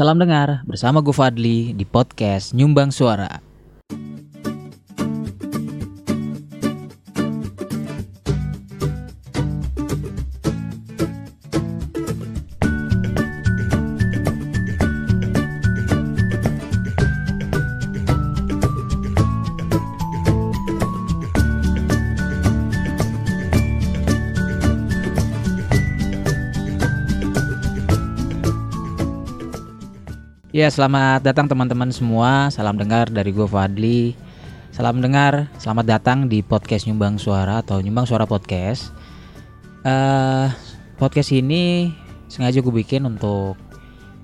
Salam dengar bersama gue Fadli di podcast Nyumbang Suara. Ya, selamat datang teman-teman semua. Salam dengar dari gue Fadli. Salam dengar, selamat datang di podcast Nyumbang Suara atau Nyumbang Suara Podcast. Uh, podcast ini sengaja gue bikin untuk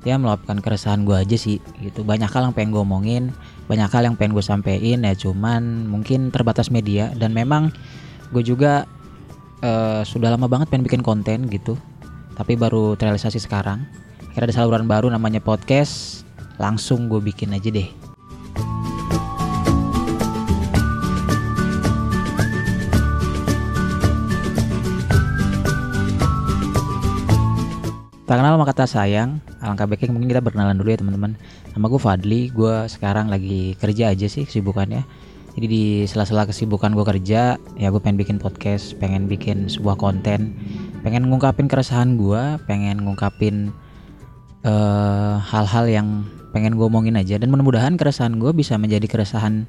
ya meluapkan keresahan gue aja sih gitu. Banyak hal yang pengen gue omongin, banyak hal yang pengen gue sampein ya cuman mungkin terbatas media dan memang gue juga uh, sudah lama banget pengen bikin konten gitu. Tapi baru terrealisasi sekarang akhirnya ada saluran baru namanya podcast langsung gue bikin aja deh Tak kenal sama kata sayang, alangkah baiknya mungkin kita berkenalan dulu ya teman-teman. Nama gue Fadli, gue sekarang lagi kerja aja sih kesibukannya. Jadi di sela-sela kesibukan gue kerja, ya gue pengen bikin podcast, pengen bikin sebuah konten, pengen ngungkapin keresahan gue, pengen ngungkapin hal hal-hal yang pengen gue omongin aja dan mudah-mudahan keresahan gue bisa menjadi keresahan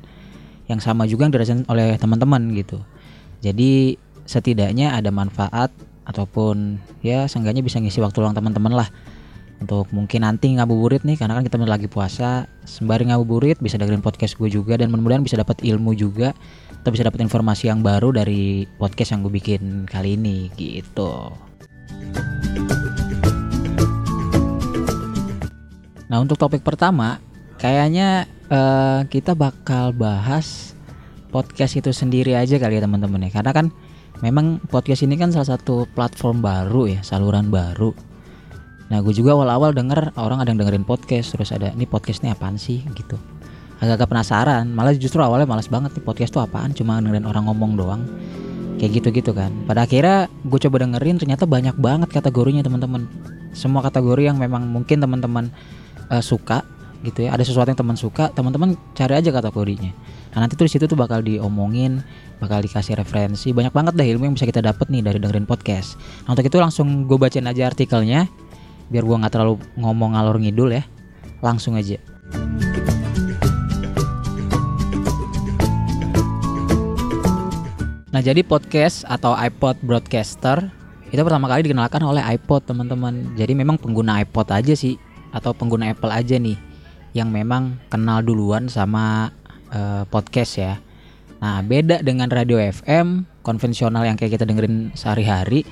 yang sama juga yang dirasain oleh teman-teman gitu. Jadi setidaknya ada manfaat ataupun ya seenggaknya bisa ngisi waktu luang teman-teman lah untuk mungkin nanti ngabuburit nih karena kan kita lagi puasa sembari ngabuburit bisa dengerin podcast gue juga dan mudah-mudahan bisa dapat ilmu juga atau bisa dapat informasi yang baru dari podcast yang gue bikin kali ini gitu. Nah untuk topik pertama kayaknya uh, kita bakal bahas podcast itu sendiri aja kali ya teman-teman ya karena kan memang podcast ini kan salah satu platform baru ya saluran baru. Nah gue juga awal-awal denger orang ada yang dengerin podcast terus ada ini podcast ini apaan sih gitu. Agak-agak penasaran malah justru awalnya malas banget nih podcast tuh apaan cuma dengerin orang ngomong doang kayak gitu-gitu kan. Pada akhirnya gue coba dengerin ternyata banyak banget kategorinya teman-teman. Semua kategori yang memang mungkin teman-teman uh, suka gitu ya. Ada sesuatu yang teman suka teman-teman cari aja kategorinya. Nah nanti tuh di situ tuh bakal diomongin bakal dikasih referensi. Banyak banget deh ilmu yang bisa kita dapat nih dari dengerin podcast. Nah untuk itu langsung gue bacain aja artikelnya biar gue nggak terlalu ngomong ngalor ngidul ya. Langsung aja. Nah jadi podcast atau iPod broadcaster itu pertama kali dikenalkan oleh iPod teman-teman. Jadi memang pengguna iPod aja sih atau pengguna Apple aja nih yang memang kenal duluan sama uh, podcast ya. Nah, beda dengan radio FM konvensional yang kayak kita dengerin sehari-hari,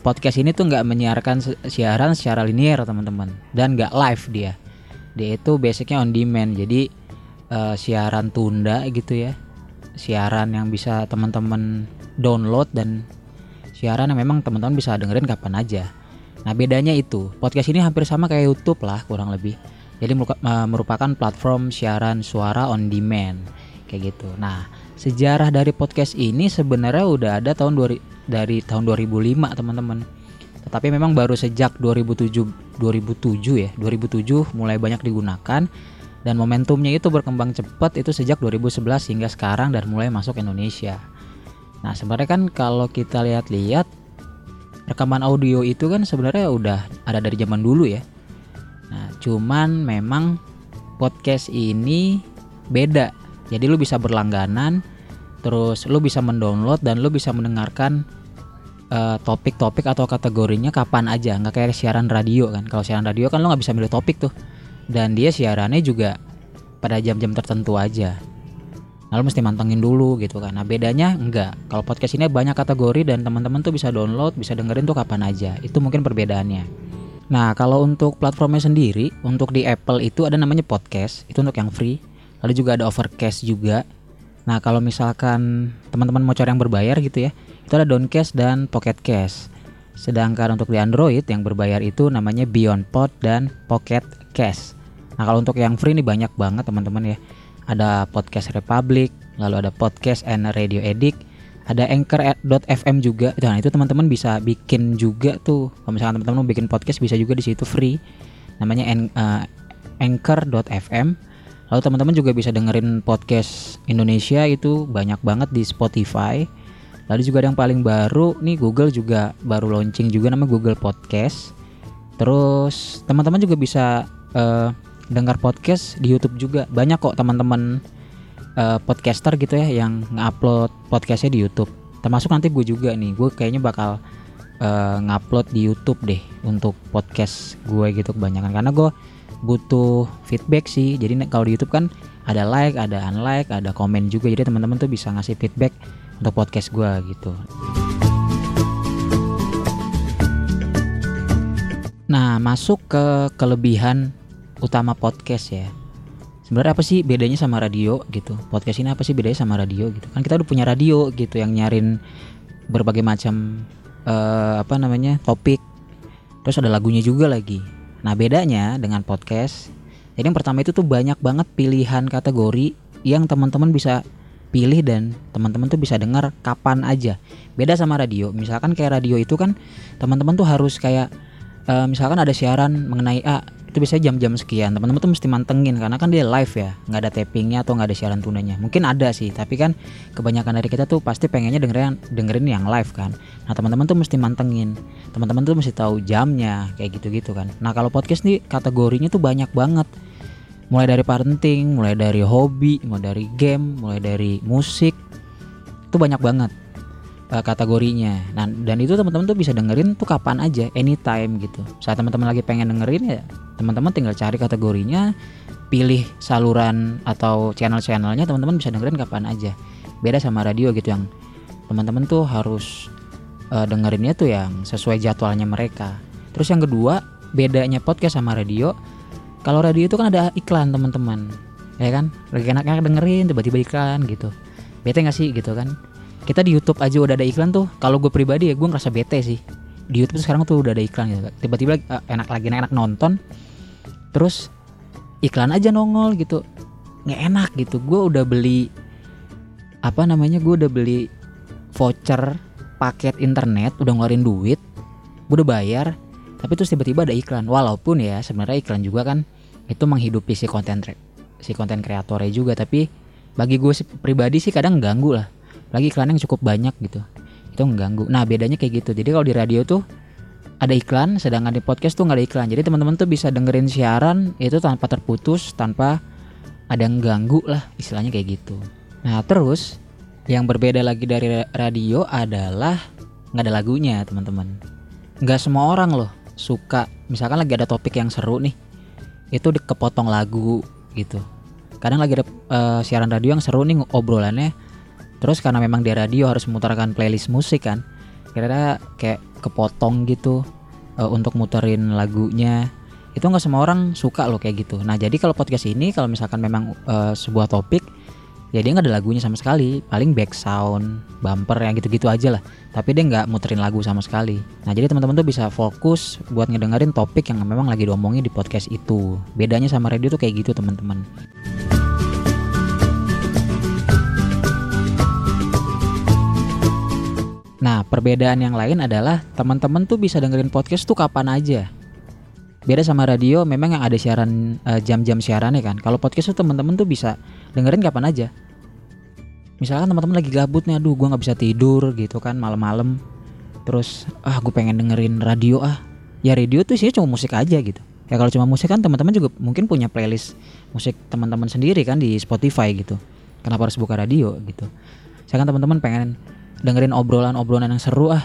podcast ini tuh nggak menyiarkan siaran secara linear teman-teman dan nggak live dia. Dia itu basicnya on demand, jadi uh, siaran tunda gitu ya, siaran yang bisa teman-teman download dan siaran yang memang teman-teman bisa dengerin kapan aja. Nah bedanya itu podcast ini hampir sama kayak YouTube lah kurang lebih. Jadi merupakan platform siaran suara on demand kayak gitu. Nah sejarah dari podcast ini sebenarnya udah ada tahun dari tahun 2005 teman-teman. Tetapi memang baru sejak 2007 2007 ya 2007 mulai banyak digunakan dan momentumnya itu berkembang cepat itu sejak 2011 hingga sekarang dan mulai masuk Indonesia. Nah sebenarnya kan kalau kita lihat-lihat rekaman audio itu kan sebenarnya udah ada dari zaman dulu ya. Nah, cuman memang podcast ini beda. Jadi lu bisa berlangganan, terus lu bisa mendownload dan lu bisa mendengarkan eh, topik-topik uh, atau kategorinya kapan aja, nggak kayak siaran radio kan. Kalau siaran radio kan lu nggak bisa milih topik tuh. Dan dia siarannya juga pada jam-jam tertentu aja. Nah, lo mesti mantengin dulu gitu kan. Nah, bedanya enggak. Kalau podcast ini banyak kategori dan teman-teman tuh bisa download, bisa dengerin tuh kapan aja. Itu mungkin perbedaannya. Nah, kalau untuk platformnya sendiri, untuk di Apple itu ada namanya podcast, itu untuk yang free. Lalu juga ada Overcast juga. Nah, kalau misalkan teman-teman mau cari yang berbayar gitu ya, itu ada Downcast dan Pocketcast. Sedangkan untuk di Android yang berbayar itu namanya Beyond Pod dan Pocket Cast. Nah, kalau untuk yang free ini banyak banget teman-teman ya ada podcast Republic, lalu ada podcast and Radio Edict, ada anchor.fm juga. Nah, itu teman-teman bisa bikin juga tuh. Kalau misalkan teman-teman mau bikin podcast bisa juga di situ free. Namanya uh, anchor.fm. Lalu teman-teman juga bisa dengerin podcast Indonesia itu banyak banget di Spotify. Lalu juga ada yang paling baru nih Google juga baru launching juga namanya Google Podcast. Terus teman-teman juga bisa uh, dengar podcast di YouTube juga. Banyak kok teman-teman uh, podcaster gitu ya yang ngupload podcastnya di YouTube. Termasuk nanti gue juga nih. Gue kayaknya bakal uh, ngupload di YouTube deh untuk podcast gue gitu kebanyakan karena gue butuh feedback sih. Jadi kalau di YouTube kan ada like, ada unlike, ada komen juga. Jadi teman-teman tuh bisa ngasih feedback untuk podcast gue gitu. Nah, masuk ke kelebihan utama podcast ya. Sebenarnya apa sih bedanya sama radio gitu? Podcast ini apa sih bedanya sama radio gitu? Kan kita udah punya radio gitu yang nyarin berbagai macam uh, apa namanya topik. Terus ada lagunya juga lagi. Nah bedanya dengan podcast, jadi yang pertama itu tuh banyak banget pilihan kategori yang teman-teman bisa pilih dan teman-teman tuh bisa dengar kapan aja. Beda sama radio. Misalkan kayak radio itu kan teman-teman tuh harus kayak uh, misalkan ada siaran mengenai A itu bisa jam-jam sekian. Teman-teman tuh mesti mantengin karena kan dia live ya. Nggak ada tappingnya atau nggak ada siaran tunanya. Mungkin ada sih tapi kan kebanyakan dari kita tuh pasti pengennya dengerin dengerin yang live kan. Nah teman-teman tuh mesti mantengin. Teman-teman tuh mesti tahu jamnya kayak gitu-gitu kan. Nah kalau podcast nih kategorinya tuh banyak banget. Mulai dari parenting, mulai dari hobi, mulai dari game, mulai dari musik, itu banyak banget uh, kategorinya. Nah, dan itu teman-teman tuh bisa dengerin tuh kapan aja, anytime gitu. Saat teman-teman lagi pengen dengerin ya, teman-teman tinggal cari kategorinya, pilih saluran atau channel-channelnya, teman-teman bisa dengerin kapan aja. Beda sama radio gitu yang teman-teman tuh harus uh, dengerinnya tuh yang sesuai jadwalnya mereka. Terus yang kedua, bedanya podcast sama radio, kalau radio itu kan ada iklan teman-teman ya kan lagi enak-enak dengerin tiba-tiba iklan gitu bete gak sih gitu kan kita di YouTube aja udah ada iklan tuh. Kalau gue pribadi ya gue ngerasa bete sih. Di YouTube sekarang tuh udah ada iklan gitu tiba-tiba uh, enak lagi enak nonton. Terus iklan aja nongol gitu. Nggak enak gitu. Gue udah beli apa namanya gue udah beli voucher paket internet udah ngeluarin duit gue udah bayar. Tapi terus tiba-tiba ada iklan. Walaupun ya sebenarnya iklan juga kan itu menghidupi si konten si konten kreatornya juga. Tapi bagi gue pribadi sih kadang ganggu lah lagi iklan yang cukup banyak gitu. Itu mengganggu. Nah bedanya kayak gitu. Jadi kalau di radio tuh ada iklan sedangkan di podcast tuh nggak ada iklan. Jadi teman-teman tuh bisa dengerin siaran itu tanpa terputus tanpa ada yang ganggu lah istilahnya kayak gitu. Nah terus yang berbeda lagi dari radio adalah nggak ada lagunya teman-teman. Nggak semua orang loh suka. Misalkan lagi ada topik yang seru nih itu kepotong lagu gitu. Kadang lagi ada uh, siaran radio yang seru nih obrolannya terus karena memang di radio harus memutarkan playlist musik kan kira-kira kayak kepotong gitu uh, untuk muterin lagunya. Itu nggak semua orang suka loh kayak gitu. Nah jadi kalau podcast ini kalau misalkan memang uh, sebuah topik ya dia nggak ada lagunya sama sekali. Paling back sound bumper yang gitu-gitu aja lah. Tapi dia nggak muterin lagu sama sekali. Nah jadi teman-teman tuh bisa fokus buat ngedengerin topik yang memang lagi diomongin di podcast itu. Bedanya sama radio tuh kayak gitu teman-teman Nah, perbedaan yang lain adalah teman-teman tuh bisa dengerin podcast tuh kapan aja. Beda sama radio, memang yang ada siaran uh, jam-jam siarannya kan. Kalau podcast tuh teman-teman tuh bisa dengerin kapan aja. Misalkan teman-teman lagi gabut nih aduh gue nggak bisa tidur gitu kan malam-malam. Terus ah gue pengen dengerin radio ah. Ya radio tuh sih cuma musik aja gitu. Ya kalau cuma musik kan teman-teman juga mungkin punya playlist musik teman-teman sendiri kan di Spotify gitu. Kenapa harus buka radio gitu? Saya kan teman-teman pengen dengerin obrolan-obrolan yang seru ah.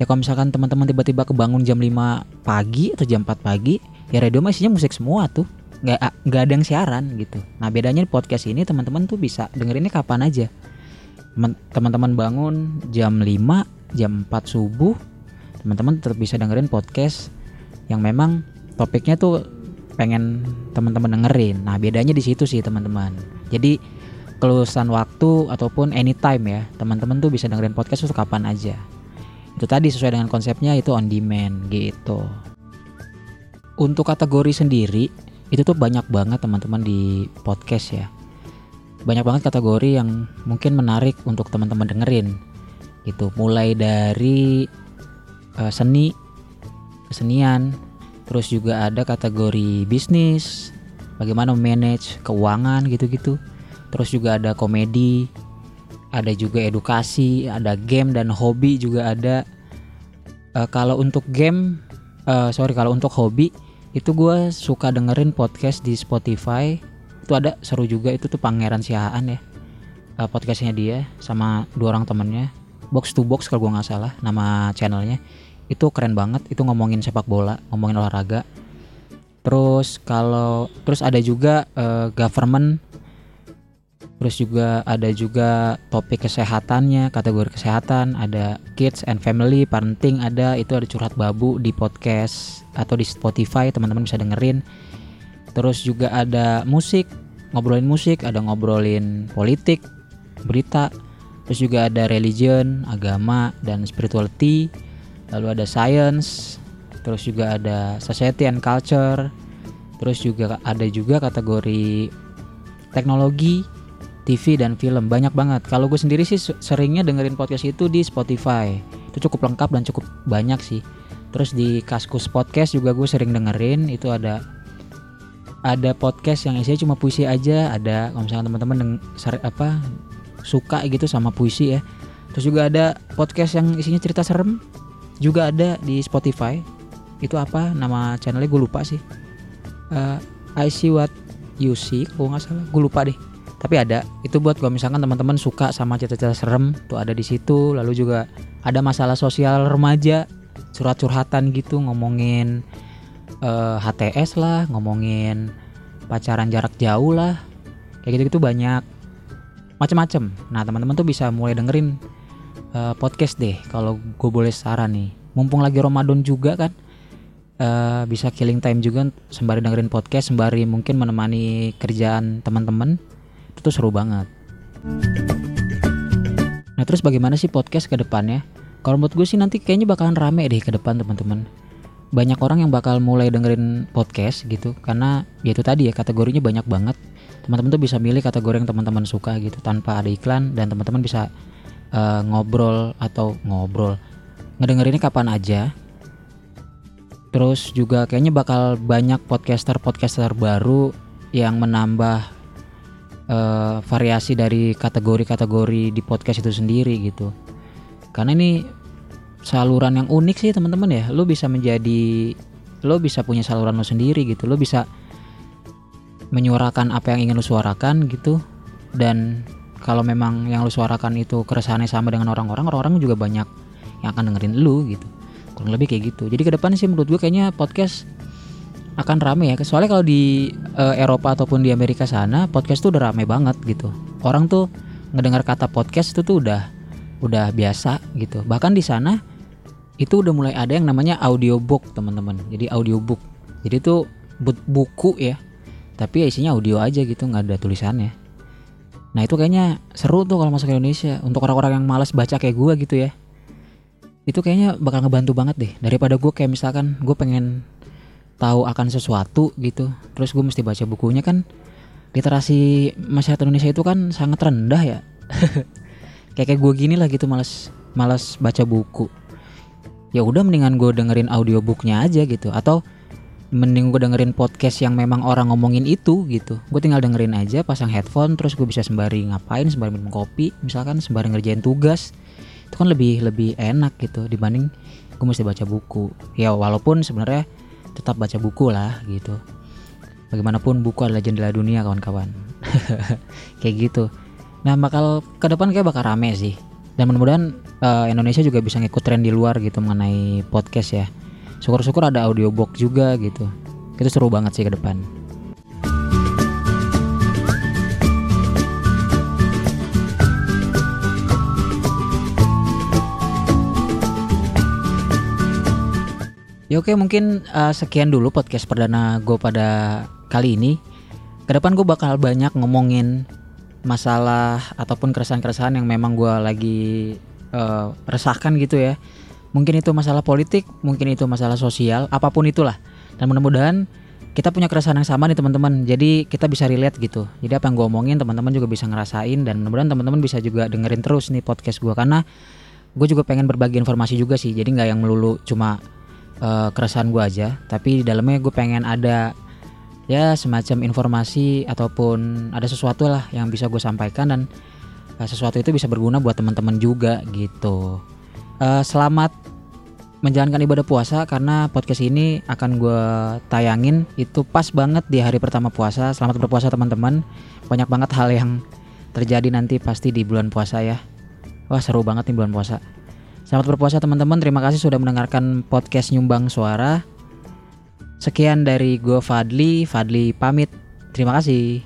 Ya kalau misalkan teman-teman tiba-tiba kebangun jam 5 pagi atau jam 4 pagi ya radio mah isinya musik semua tuh. Nggak nggak ada yang siaran gitu. Nah bedanya di podcast ini teman-teman tuh bisa dengerinnya kapan aja. Teman-teman bangun jam 5 jam 4 subuh teman-teman tetap bisa dengerin podcast yang memang topiknya tuh pengen teman-teman dengerin. Nah bedanya di situ sih teman-teman. Jadi kelulusan waktu ataupun anytime ya. Teman-teman tuh bisa dengerin podcast tuh kapan aja. Itu tadi sesuai dengan konsepnya itu on demand gitu. Untuk kategori sendiri itu tuh banyak banget teman-teman di podcast ya. Banyak banget kategori yang mungkin menarik untuk teman-teman dengerin gitu. Mulai dari uh, seni kesenian terus juga ada kategori bisnis bagaimana manage keuangan gitu-gitu terus juga ada komedi ada juga edukasi ada game dan hobi juga ada. Uh, kalau untuk game uh, sorry kalau untuk hobi itu gue suka dengerin podcast di Spotify. Itu ada seru juga itu tuh Pangeran Siahaan ya. Uh, podcastnya dia sama dua orang temennya. Box to box kalau gue nggak salah nama channelnya. Itu keren banget itu ngomongin sepak bola ngomongin olahraga. Terus kalau terus ada juga uh, government terus juga ada juga topik kesehatannya kategori kesehatan ada kids and family parenting ada itu ada curhat babu di podcast atau di Spotify teman-teman bisa dengerin. Terus juga ada musik ngobrolin musik ada ngobrolin politik berita. Terus juga ada religion agama dan spirituality. Lalu ada science terus juga ada society and culture. Terus juga ada juga kategori teknologi TV dan film banyak banget. Kalau gue sendiri sih seringnya dengerin podcast itu di Spotify. Itu cukup lengkap dan cukup banyak sih. Terus di Kaskus Podcast juga gue sering dengerin. Itu ada ada podcast yang isinya cuma puisi aja. Ada kalau misalnya teman-teman apa suka gitu sama puisi ya. Terus juga ada podcast yang isinya cerita serem. Juga ada di Spotify. Itu apa? Nama channelnya gue lupa sih. Uh, I see what you see kalau nggak salah. Gue lupa deh tapi ada itu buat gue misalkan teman-teman suka sama cerita-cerita serem tuh ada di situ. Lalu juga ada masalah sosial remaja curhat-curhatan gitu ngomongin uh, eh, HTS lah ngomongin pacaran jarak jauh lah. Kayak gitu-gitu banyak. Macem-macem. Nah teman-teman tuh bisa mulai dengerin uh, podcast deh kalau gue boleh saran nih. Mumpung lagi Ramadan juga kan uh, bisa killing time juga sembari dengerin podcast sembari mungkin menemani kerjaan teman-teman itu tuh seru banget. Nah terus bagaimana sih podcast ke depannya? Kalau menurut gue sih nanti kayaknya bakalan rame deh ke depan teman-teman. Banyak orang yang bakal mulai dengerin podcast gitu karena ya itu tadi ya kategorinya banyak banget. Teman-teman tuh bisa milih kategori yang teman-teman suka gitu tanpa ada iklan dan teman-teman bisa uh, ngobrol atau ngobrol. Ngedengerinnya kapan aja. Terus juga kayaknya bakal banyak podcaster-podcaster baru yang menambah uh, variasi dari kategori-kategori di podcast itu sendiri gitu. Karena ini saluran yang unik sih teman-teman ya. Lo bisa menjadi lo bisa punya saluran lo sendiri gitu. Lo bisa menyuarakan apa yang ingin lo suarakan gitu. Dan kalau memang yang lu suarakan itu keresahannya sama dengan orang-orang orang-orang juga banyak yang akan dengerin lu gitu. Kurang lebih kayak gitu. Jadi ke depan sih menurut gue kayaknya podcast akan rame ya. Soalnya kalau di uh, Eropa ataupun di Amerika sana podcast tuh udah rame banget gitu. Orang tuh ngedengar kata podcast itu tuh udah udah biasa gitu. Bahkan di sana itu udah mulai ada yang namanya audiobook teman-teman. Jadi audiobook. Jadi tuh buku ya. Tapi ya isinya audio aja gitu nggak ada tulisannya. Nah itu kayaknya seru tuh kalau masuk ke Indonesia. Untuk orang-orang yang malas baca kayak gue gitu ya. Itu kayaknya bakal ngebantu banget deh. Daripada gue kayak misalkan gue pengen tahu akan sesuatu gitu, terus gue mesti baca bukunya kan. Literasi masyarakat Indonesia itu kan sangat rendah ya. kayak kayak gue gini lah gitu malas malas baca buku. Ya udah mendingan gue dengerin audiobooknya aja gitu. Atau mending gue dengerin podcast yang memang orang ngomongin itu gitu. Gue tinggal dengerin aja pasang headphone terus gue bisa sembari ngapain sembari minum kopi misalkan sembari ngerjain tugas. Itu kan lebih lebih enak gitu dibanding gue mesti baca buku. Ya walaupun sebenarnya tetap baca buku lah gitu. Bagaimanapun buku adalah jendela dunia kawan-kawan. Kayak gitu. Nah bakal ke depan kayak bakal rame sih. Dan mudah-mudahan uh, Indonesia juga bisa ngikut tren di luar gitu mengenai podcast ya. Syukur-syukur ada audiobook juga gitu. Itu seru banget sih ke depan Ya oke mungkin uh, sekian dulu podcast perdana gue pada kali ini. Ke depan gue bakal banyak ngomongin masalah ataupun keresahan-keresahan yang memang gue lagi uh, resahkan gitu ya. Mungkin itu masalah politik mungkin itu masalah sosial apa pun itulah. Dan mudah-mudahan kita punya keresahan yang sama nih teman-teman. Jadi kita bisa relate gitu. Jadi apa yang gue omongin teman-teman juga bisa ngerasain. Dan mudah-mudahan teman-teman bisa juga dengerin terus nih podcast gue karena gue juga pengen berbagi informasi juga sih. Jadi nggak yang melulu cuma uh, keresahan gue aja. Tapi di dalamnya gue pengen ada ya semacam informasi ataupun ada sesuatu lah yang bisa gue sampaikan dan uh, sesuatu itu bisa berguna buat teman-teman juga gitu. Uh, selamat menjalankan ibadah puasa karena podcast ini akan gue tayangin. Itu pas banget di hari pertama puasa. Selamat berpuasa teman-teman. Banyak banget hal yang terjadi nanti pasti di bulan puasa ya. Wah seru banget nih bulan puasa Selamat berpuasa teman-teman. Terima kasih sudah mendengarkan podcast Nyumbang Suara. Sekian dari gue Fadli. Fadli pamit. Terima kasih.